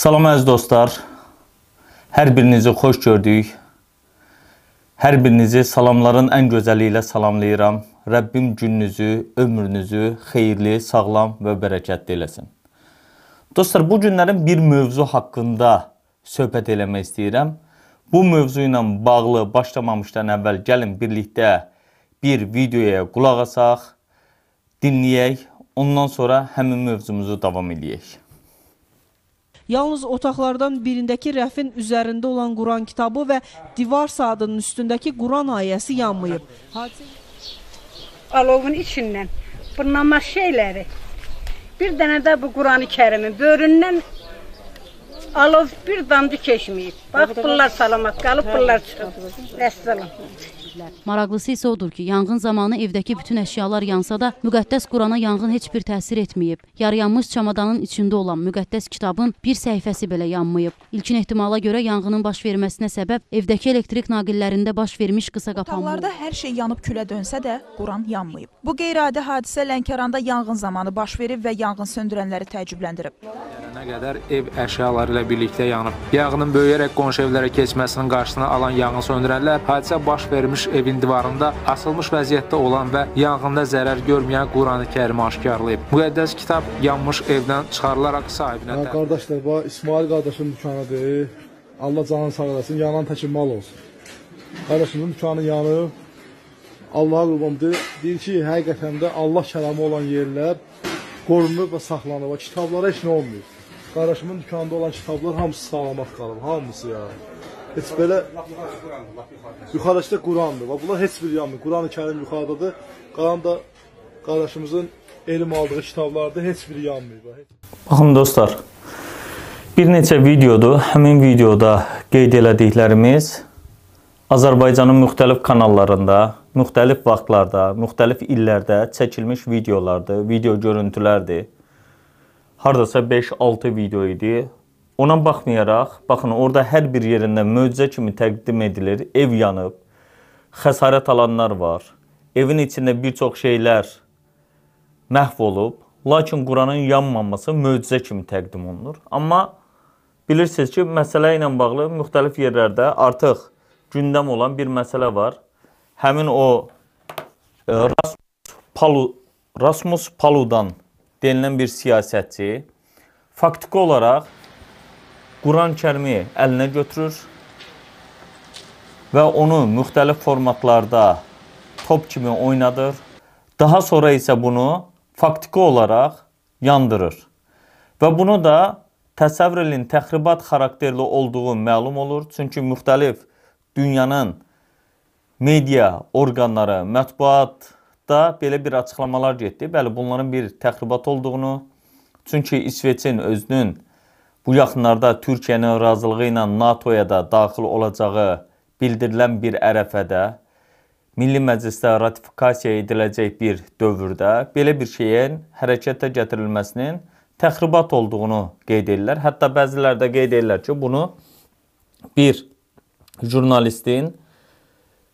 Salam əziz dostlar. Hər birinizi xoş gördük. Hər birinizi salamların ən gözəli ilə salamlayıram. Rəbbim gününüzü, ömrünüzü xeyirli, sağlam və bərəkətli eləsin. Dostlar, bu günlərin bir mövzu haqqında söhbət eləmək istəyirəm. Bu mövzu ilə bağlı başlamamışdan əvvəl gəlin birlikdə bir videoya qulaq asaq, dinləyək, ondan sonra həmin mövzumuzu davam edək. Yalnız otaqlardan birindəki rəfin üzərində olan Quran kitabı və divar saatının üstündəki Quran ayəsi yanmayıb. Alovun içindən namaz şeyləri bir dənə də bu Qurani Kərimi böründən alov bir damcı keçməyib. Bax bunlar salamat qalıb, bunlar çıxıb. Vəssalam. Maraqlısı isə odur ki, yanğın zamanı evdəki bütün əşyalar yansa da, müqəddəs Qurana yanğın heç bir təsir etməyib. Yarıyanmış çamadanın içində olan müqəddəs kitabın bir səhifəsi belə yanmayıb. İlkin ehtimala görə yanğının baş verməsinə səbəb evdəki elektrik naqillərində baş vermiş qısa qapanma. Otaqlarda hər şey yanıb külə dönsə də, Quran yanmayıb. Bu qeyri-adi hadisə Lənkəranda yanğın zamanı baş verib və yanğın söndürənləri təəccübləndirib. Nə qədər ev əşyaları ilə birlikdə yanıb. Yanğının böyüyərək qonşu evlərə keçməsinin qarşısını alan yanğın söndürənlər hadisə baş vermiş evin divarında asılmış vəziyyətdə olan və yanğında zərər görməyən Qurani-Kərimi aşkarlayıb. Müqəddəs kitab yanmış evdən çıxarılaraq sahibinə təqdim qardaşlar, bu İsmail qardaşın dükanıdır. Allah canını sağ eləsin, yanan təkin mal olsun. Qardaşımın dükanı yanıb. Allaha qurbandır. Deyir ki, həqiqətən də Allah kəlamı olan yerlər qorunur və saxlanır. Kitablara heç nə olmuyor. Qardaşımın dükanında olan kitablar hamısı salamat qalıb, hamısı ya. Heç belə yuxarıda Qurandır. Və bunlar heç bir yanmır. Quran-ı Kərim yuxarıdadır. Qalan da qardaşımızın elm aldığı kitablarda heç biri yanmır. Baxın dostlar, bir neçə videodur. Həmin videoda qeyd elədiklərimiz Azərbaycanın müxtəlif kanallarında, müxtəlif vaxtlarda, müxtəlif illərdə çəkilmiş videolardır, video görüntülərdir. Hardasa 5-6 video idi. Ona baxmayaraq, baxın orada hər bir yerində möcüzə kimi təqdim edilir. Ev yanıb, xəsarət alanlar var. Evin içində bir çox şeylər məhv olub, lakin Quranın yanmaması möcüzə kimi təqdim olunur. Amma bilirsiniz ki, məsələ ilə bağlı müxtəlif yerlərdə artıq gündəm olan bir məsələ var. Həmin o e, Rasmus Palu Rasmus Paludan denilən bir siyasətçi faktiki olaraq Quran-Kərimi əlinə götürür və onu müxtəlif formatlarda top kimi oynadır. Daha sonra isə bunu faktiki olaraq yandırır. Və bunu da təsəvvür edin təxribat xarakterli olduğu məlum olur. Çünki müxtəlif dünyanın media orqanları, mətbuatda belə bir açıqlamalar getdi. Bəli, bunların bir təxribat olduğunu, çünki İsveçin özünün bu yaxınlarda Türkiyənin razılığı ilə NATO-ya da daxil olacağı bildirilən bir ərəfədə Milli Məclisdə ratifikasiya ediləcək bir dövrdə belə bir şeyin hərəkətə gətirilməsinin təxribat olduğunu qeyd edirlər. Hətta bəziləri də qeyd edirlər ki, bunu bir jurnalistin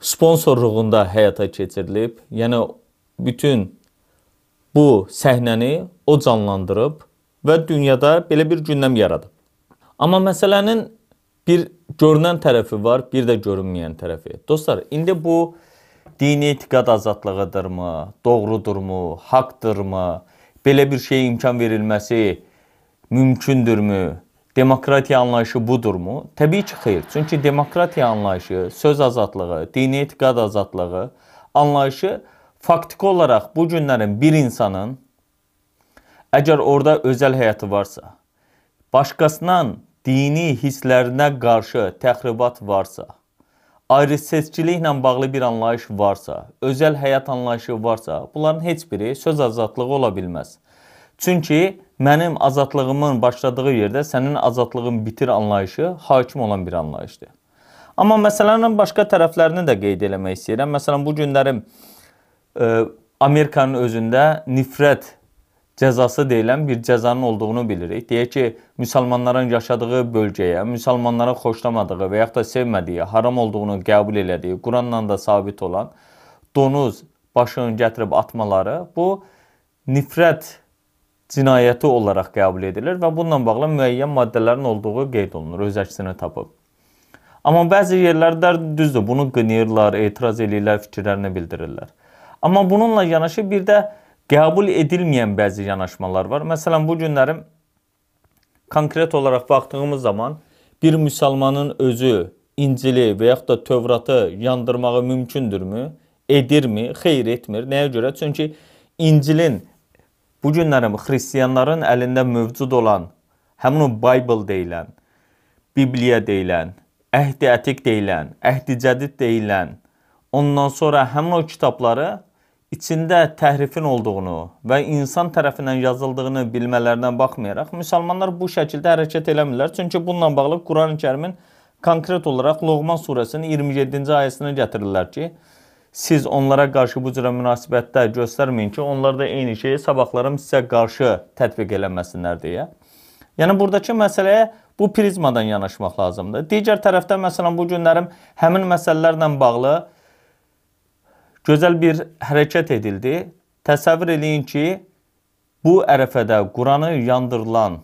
sponsorluğunda həyata keçirilib. Yəni bütün bu səhnəni o canlandırıb və dünyada belə bir gündəm yaradıb. Amma məsələnin bir görünən tərəfi var, bir də görünməyən tərəfi. Dostlar, indi bu dini etiqad azadlığıdırmı, doğrudurmu, haqdırmı, belə bir şeyə imkan verilməsi mümkündürmü? Demokratiya anlayışı budurmu? Təbii ki, xeyr. Çünki demokratiya anlayışı, söz azadlığı, dini etiqad azadlığı anlayışı faktiki olaraq bu günlərin bir insanın əgər orada özəl həyatı varsa, başqasının dini hisslərinə qarşı təxribat varsa, ayrı seçkiliklə bağlı bir anlayış varsa, özəl həyat anlayışı varsa, bunların heç biri söz azadlığı ola bilməz. Çünki mənim azadlığımın başladığı yerdə sənin azadlığın bitir anlayışı hakim olan bir anlayışdır. Amma məsələnin başqa tərəflərini də qeyd eləmək istəyirəm. Məsələn, bu günlərim e, Amerikanın özündə nifrət cəzası deyilən bir cəzanın olduğunu bilirik. Deyək ki, müsəlmanların yaşadığı bölgəyə, müsəlmanların xoşlamadığı və yaxud da sevmədiyi, haram olduğunu qəbul elədiyi, Quranla da sabit olan donuz başını gətirib atmaları bu nifrət cinayəti olaraq qəbul edilir və bununla bağlı müəyyən maddələrin olduğu qeyd olunur, öz əksini tapıb. Amma bəzi yerlərdə düzdür, bunu qınayırlar, etiraz edirlər, fikirlərini bildirirlər. Amma bununla yanaşı bir də qəbul edilməyən bəzi yanaşmalar var. Məsələn, bu günlərim konkret olaraq baxdığımız zaman bir müsəlmanın özü İncili və yaxud da Tövratı yandırmağı mümkündürmü? Edirmi? Xeyr etmir. Nəyə görə? Çünki İncilin bu günlərim xristianların əlində mövcud olan həmin o Bible deyilən, Bibliya deyilən, Əhdi Ətiq deyilən, Əhdi Cədid deyilən, ondan sonra həmin o kitabları içində təhrifin olduğunu və insan tərəfindən yazıldığını bilmələrinə baxmayaraq müsəlmanlar bu şəkildə hərəkət eləmirlər. Çünki bununla bağlı Quran-Kərimin konkret olaraq Loğman surəsinin 27-ci ayəsini gətirirlər ki, siz onlara qarşı bu cürə münasibətdə göstərməyin ki, onlar da eyni şeyi sabahlarım sizə qarşı tətbiq eləməsinlər deyə. Yəni buradakı məsələyə bu prizmadan yanaşmaq lazımdır. Digər tərəfdən məsələn bu günlərim həmin məsələlərlə bağlı gözəl bir hərəkət edildi. Təsəvvür eləyin ki, bu ərəfədə Quranı yandırılan,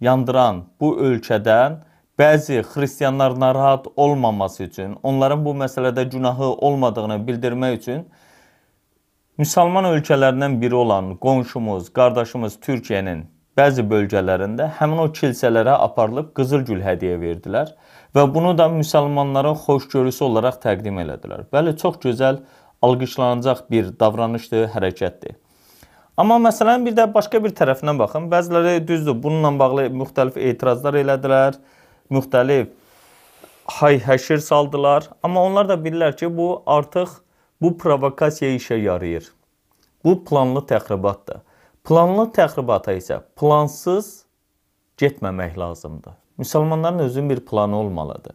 yandıran bu ölkədən bəzi xristianlar narahat olmaması üçün, onların bu məsələdə günahı olmadığını bildirmək üçün müsəlman ölkələrindən biri olan qonşumuz, qardaşımız Türkiyənin bəzi bölgələrində həmin o kilsələrə aparılıb qızıl gül hədiyyə verdilər və bunu da müsəlmanların xoşgörüsü olaraq təqdim elədilər. Bəli, çox gözəl alqışlanacaq bir davranışdır, hərəkətdir. Amma məsələnin bir də başqa bir tərəfindən baxın. Bəziləri düzdür, bununla bağlı müxtəlif etirazlar elədilər müxtəlif hay-həşir saldılar. Amma onlar da bilirlər ki, bu artıq bu provokasiya işə yarayır. Bu planlı təxribatdır. Planlı təxribata isə plansız getməmək lazımdır. Müsəlmanların özünün bir planı olmalıdır.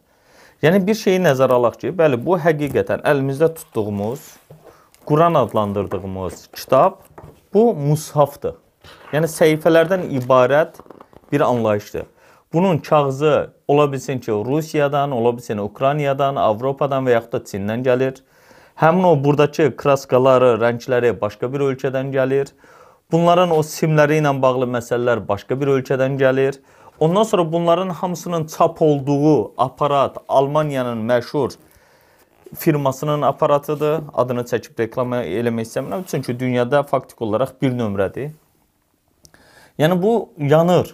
Yəni bir şeyi nəzərə alaq ki, bəli, bu həqiqətən əlimizdə tutduğumuz, Quran adlandırdığımız kitab bu mushafdır. Yəni səhifələrdən ibarət bir anlayışdır. Bunun kağızı ola bilsin ki, Rusiyadan, ola bilsin Ukraynadan, Avropadan və yaxud da Çindən gəlir. Həmin o buradakı kraskaları, rəngləri başqa bir ölkədən gəlir. Bunların o simləri ilə bağlı məsələlər başqa bir ölkədən gəlir. Ondan sonra bunların hamısının çap olduğu aparat Almaniyanın məşhur firmasının aparatıdır. Adını çəkib reklam eləmək istəmirəm. Çünki dünyada faktik olaraq bir nömrədir. Yəni bu yanır.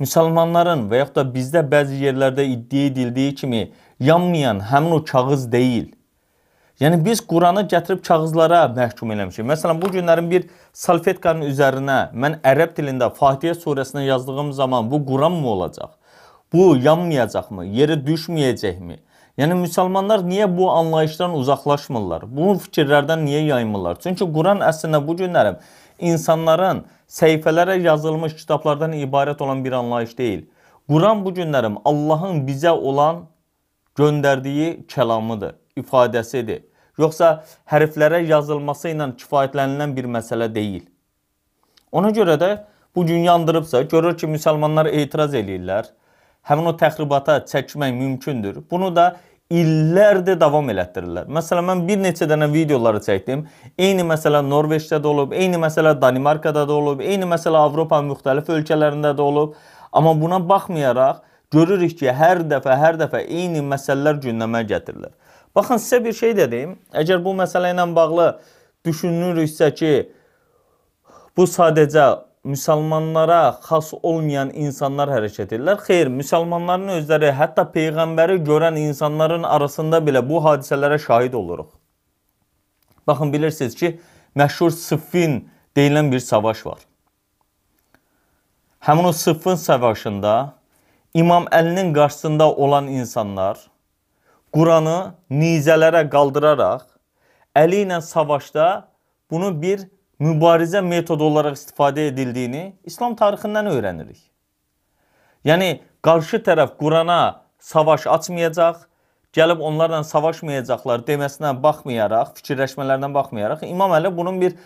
Müsəlmanların və yaxud da bizdə bəzi yerlərdə iddia edildiyi kimi yanmayan həmin o kağız deyil. Yəni biz Quranı gətirib kağızlara məhkum eləmişik. Məsələn, bu günlərin bir salfetkanın üzərinə mən ərəb dilində Fatihə surəsini yazdığım zaman bu Quran mı olacaq? Bu yanmayacaqmı? Yerə düşməyəcəkmi? Yəni müsəlmanlar niyə bu anlayışdan uzaqlaşmırlar? Bu fikirlərdən niyə yaymırlar? Çünki Quran əslində bu günlərim insanların səhifələrə yazılmış kitablardan ibarət olan bir anlayış deyil. Quran bu günlərim Allahın bizə olan göndərdiyi kəlamıdır, ifadəsidir. Yoxsa hərflərə yazılması ilə kifayətlənilən bir məsələ deyil. Ona görə də bu gün yandırıbsa, görür ki, müsəlmanlar etiraz eləyirlər. Həmin o təxribata çəkmək mümkündür. Bunu da illərdir davam elətdirirlər. Məsələn, mən bir neçə dənə videoları çəkdim. Eyni məsələ Norveçdə də olub, eyni məsələ Danimarkada da olub, eyni məsələ Avropanın müxtəlif ölkələrində də olub. Amma buna baxmayaraq görürük ki, hər dəfə, hər dəfə eyni məsələlər gündəmə gətirilir. Baxın, sizə bir şey dedim. Əgər bu məsələ ilə bağlı düşünürüksə ki, bu sadəcə müsəlmanlara xas olmayan insanlar hərəkət edirlər. Xeyr, müsəlmanların özləri, hətta peyğəmbəri görən insanların arasında belə bu hadisələrə şahid oluruq. Baxın, bilirsiniz ki, məşhur Sıffin deyilən bir savaş var. Həmin o Sıffin savaşında İmam Əlinin qarşısında olan insanlar Quranı nizələrə qaldıraraq Əli ilə savaşda bunu bir mübarizə metodu olaraq istifadə edildiyini İslam tarixindən öyrənirik. Yəni qarşı tərəf Qurana savaş açmayacaq, gəlib onlarla savaşmayacaqlar deməsinə baxmayaraq, fikirləşmələrinə baxmayaraq İmam Əli bunun bir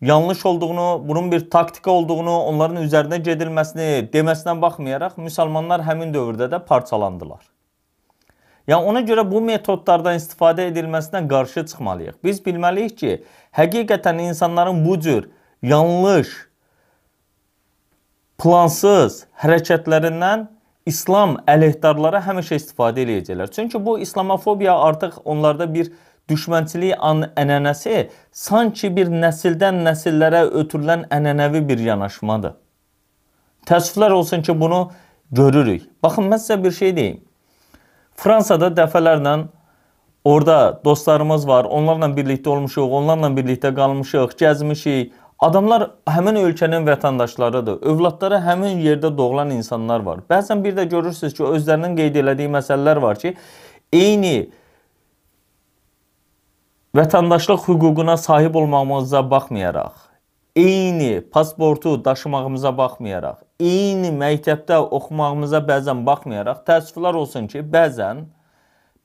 yanlış olduğunu, bunun bir taktika olduğunu, onların üzərinə gedilməsini deməsinə baxmayaraq müsəlmanlar həmin dövrdə də parçalandılar. Yəni ona görə bu metodlardan istifadə edilməsinə qarşı çıxmalıyıq. Biz bilməliyik ki, həqiqətən insanların bu cür yanlış plansız hərəkətlərindən İslam əleyhdarları həmişə istifadə eləyəcəklər. Çünki bu İslamofobiya artıq onlarda bir düşmənçilik ənənəsi sanki bir nəsildən nəsillərə ötürülən ənənəvi bir yanaşmadır. Təəssüflər olsun ki, bunu görürük. Baxın, mən sizə bir şey deyim. Fransada dəfələrlə orada dostlarımız var, onlarla birlikdə olmuşuq, onlarla birlikdə qalmışıq, gəzmişik. Adamlar həmin ölkənin vətəndaşlarıdır. Övladları həmin yerdə doğulan insanlar var. Bəzən bir də görürsüz ki, özlərinin qeyd elədiyi məsələlər var ki, eyni vətəndaşlıq hüququna sahib olmağımıza baxmayaraq, eyni pasportu daşımağımıza baxmayaraq, eyni məktəbdə oxumağımıza bəzən baxmayaraq, təəssüflər olsun ki, bəzən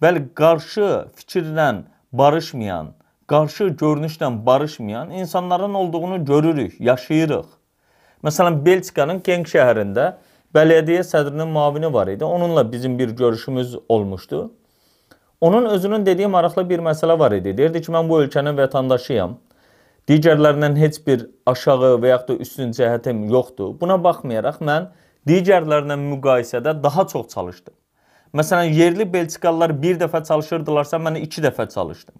bəli qarşı fikirlə barışmayan, qarşı görünüşlə barışmayan insanların olduğunu görürük, yaşayırıq. Məsələn, Belçikanın Genk şəhərində bələdiyyə sədrinin müavini var idi. Onunla bizim bir görüşümüz olmuşdu. Onun özünün dediyi maraqlı bir məsələ var idi. Deyirdi ki, mən bu ölkənin vətəndaşıyam. Digərlərindən heç bir aşağı və yaxud da üstün cəhətim yoxdur. Buna baxmayaraq mən digərlərlə müqayisədə daha çox çalışdım. Məsələn, yerli Belçikalılar bir dəfə çalışırdılarsa, mən 2 dəfə çalışdım.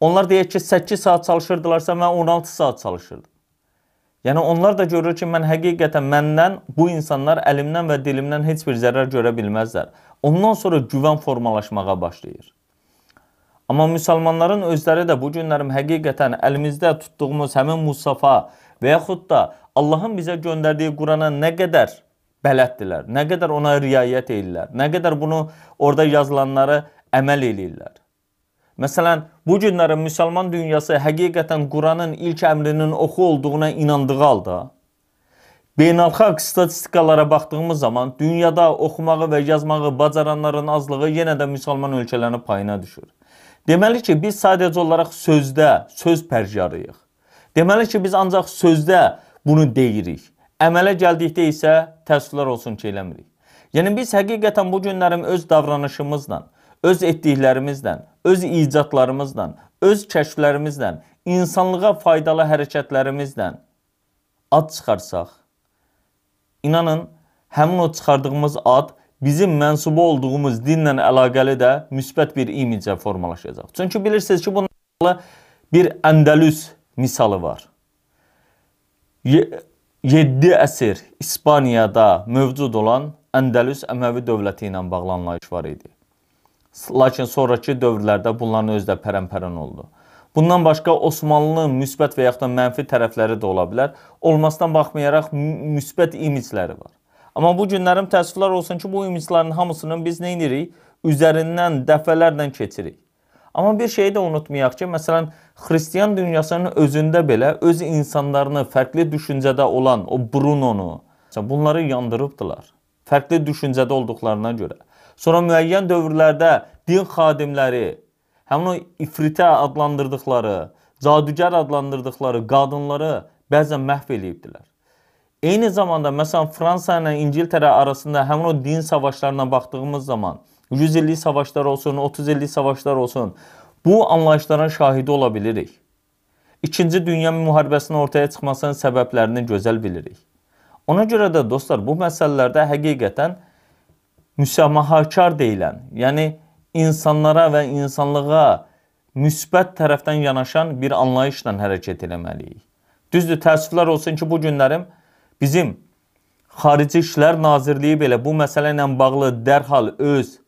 Onlar deyək ki, 8 saat çalışırdılarsa, mən 16 saat çalışırdım. Yəni onlar da görür ki, mən həqiqətən məndən bu insanlar əlimdən və dilimdən heç bir zərər görə bilməzlər. Ondan sonra güvən formalaşmağa başlayır. Amma müsəlmanların özləri də bu günlərim həqiqətən əlimizdə tutduğumuz həmin Musafa və yaxud da Allahın bizə göndərdiyi Qurana nə qədər bələddilər, nə qədər ona riayət edirlər, nə qədər bunu orada yazılanları əməl eləyirlər. Məsələn, bu günlərin müsəlman dünyası həqiqətən Quranın ilk əmrinin oxu olduğuna inandığı halda beynəlxalq statistikalara baxdığımız zaman dünyada oxumağı və yazmağı bacaranların azlığı yenə də müsəlman ölkələrinin payına düşür. Deməli ki, biz sadəcə olaraq sözdə, söz pərcarıyıq. Deməli ki, biz ancaq sözdə bunu deyirik. Əmələ gəldikdə isə təəssüflər olsun ki, eləmirik. Yəni biz həqiqətən bu günlərim öz davranışımızla, öz etdiklərimizlə, öz icadlarımızla, öz kəşflərimizlə, insanlığa faydalı hərəkətlərimizlə ad çıxarsaq, inanın, həmin o çıxardığımız ad bizim mənsubu olduğumuz dinlə əlaqəli də müsbət bir imicə formalaşacaq. Çünki bilirsiniz ki, bununla bir Əndəlüs misalı var. 7 əsr İspaniyada mövcud olan Əndəlüs Əməvi dövləti ilə bağlı anlayış var idi. Lakin sonrakı dövrlərdə bunların özü də pərəmpərən oldu. Bundan başqa Osmanlının müsbət və yaxud da mənfi tərəfləri də ola bilər. Olmasına baxmayaraq müsbət imicləri var. Amma bu günlərim təəssüflər olsun ki, bu imiclərin hamısını biz nə edirik? Üzərindən dəfələrlə keçirik. Amma bir şeyi də unutmayaq ki, məsələn, xristian dünyasının özündə belə öz insanlarını fərqli düşüncədə olan o Brunonu, bunları yandırıbdılar. Fərqli düşüncədə olduqlarına görə. Sonra müəyyən dövrlərdə din xadimləri, həmin o ifritə adlandırdıqları, cadügər adlandırdıqları qadınları bəzən məhv eləyibdilər. Eyni zamanda məsələn Fransa ilə İngiltərə arasında həmin o din savaşlarına baxdığımız zaman 100 illik savaşlar olsun, 30 illik savaşlar olsun, bu anlayışların şahidi ola bilirik. İkinci Dünya müharibəsinin ortaya çıxmasının səbəblərini gözəl bilirik. Ona görə də dostlar, bu məsələlərdə həqiqətən müsamahakar deyilən, yəni insanlara və insanlığa müsbət tərəfdən yanaşan bir anlayışla hərəkət etməliyik. Düzdür, təəssüflər olsun ki, bu günlərim bizim Xarici İşlər Nazirliyi belə bu məsələ ilə bağlı dərhal öz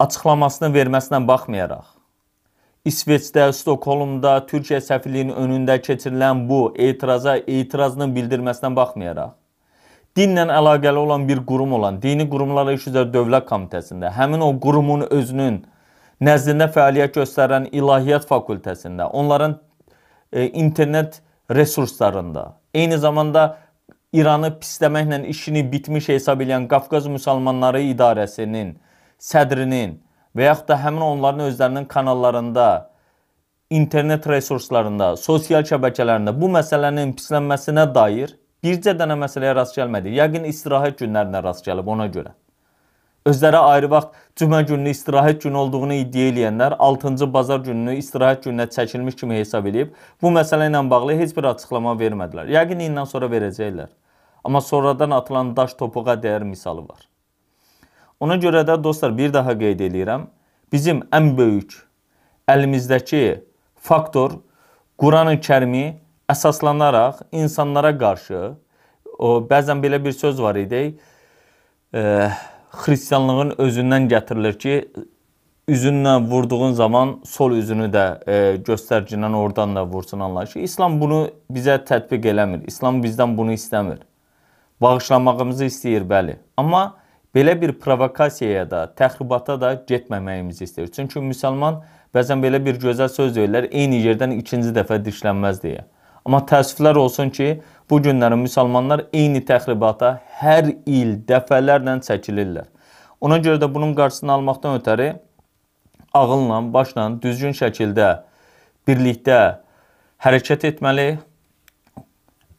açıqlamasını verməsinə baxmayaraq, İsveçdə, Stokholmda, Türkiyə səfirliyinin önündə keçirilən bu etiraza etirazını bildirməsinə baxmayaraq, dinlə əlaqəli olan bir qurum olan Dini Qurumlar İş üzrə Dövlət Komitəsində, həmin o qurumun özünün nəzdində fəaliyyət göstərən İlahiyyat fakültəsində, onların e, internet resurslarında, eyni zamanda İranı pisləməklə işini bitmiş hesab edən Qafqaz Müsəlmanları İdarəsinin sədrinin və yaxud da həmin onların özlərinin kanallarında, internet resurslarında, sosial şəbəkələrində bu məsələnin pislənməsinə dair bircə dənə məsələyə rast gəlmədi. Yəqin istirahət günlərinə rast gəlib ona görə. Özləri ayrı vaxt cümə gününü istirahət günü olduğunu iddia edənlər 6-cı bazar gününü istirahət gününə çəkilmiş kimi hesab edib bu məsələ ilə bağlı heç bir açıqlama vermədilər. Yəqin indən sonra verəcəklər. Amma sonradan atılan daş topuğa dəyər misalı var. Ona görə də dostlar bir daha qeyd eləyirəm. Bizim ən böyük əlimizdəki faktor Quran-ı Kərimi əsaslanaraq insanlara qarşı o bəzən belə bir söz var idi. E, xristianlığın özündən gətirilir ki, üzünlə vurduğun zaman sol üzünü də e, göstəricindən oradan da vursun anlayışı. İslam bunu bizə tətbiq eləmir. İslam bizdən bunu istəmir. Bağışlamağımızı istəyir, bəli. Amma belə bir provokasiyaya da, təxribata da getməməyimizi istəyir. Çünki müsəlman bəzən belə bir gözəl söz deyirlər, eyni yerdən ikinci dəfə dişlənməz deyə. Amma təəssüflər olsun ki, bu günləri müsəlmanlar eyni təxribata hər il dəfələrlə çəkilirlər. Ona görə də bunun qarşısını almaqdan ötəri ağılla, başla düzgün şəkildə birlikdə hərəkət etməli.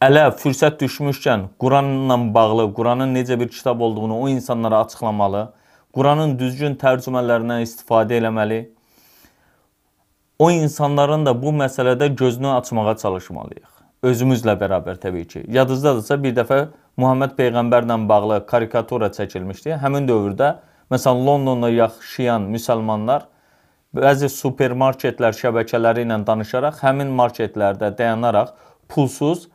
Ələ fürsət düşmüşkən Quranla bağlı, Quranın necə bir kitab olduğunu o insanlara açıqlamalı. Quranın düzgün tərcümələrindən istifadə eləməli. O insanların da bu məsələdə gözünü açmağa çalışmalıyıq. Özümüzlə bərabər təbii ki. Yadınızdadırsa bir dəfə Muhammed peyğəmbərlə bağlı karikatura çəkilmişdi. Həmin dövrdə məsələn Londonda yaşayan müsəlmanlar bəzi supermarketlər şəbəkələri ilə danışaraq həmin marketlərdə dayanaraq pulsuz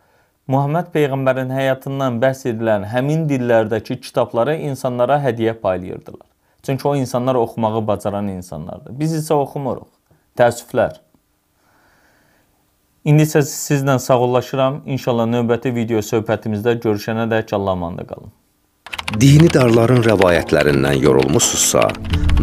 Muhammed peyğəmbərin həyatından bəhs edilən həmin dillərdəki kitabları insanlara hədiyyə paylayırdılar. Çünki o insanlar oxumağı bacaran insanlardır. Biz isə oxumuruq. Təəssüflər. İndi isə sizlə sağollaşıram. İnşallah növbəti video söhbətimizdə görüşənə dək Allah'a əmanət qalın. Dini darların rəvayətlərindən yorulmusunuzsa,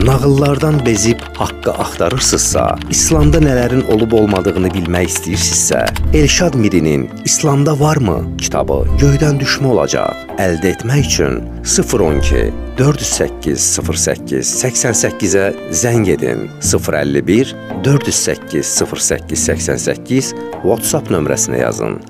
nağıllardan bezib haqqı axtarırsınızsa, İslamda nələrin olub-olmadığını bilmək istəyirsinizsə, Elşad Mirinin İslamda varmı kitabı göydən düşmə olacaq. Əldə etmək üçün 012 408 08 88-ə zəng edin. 051 408 08 88 WhatsApp nömrəsinə yazın.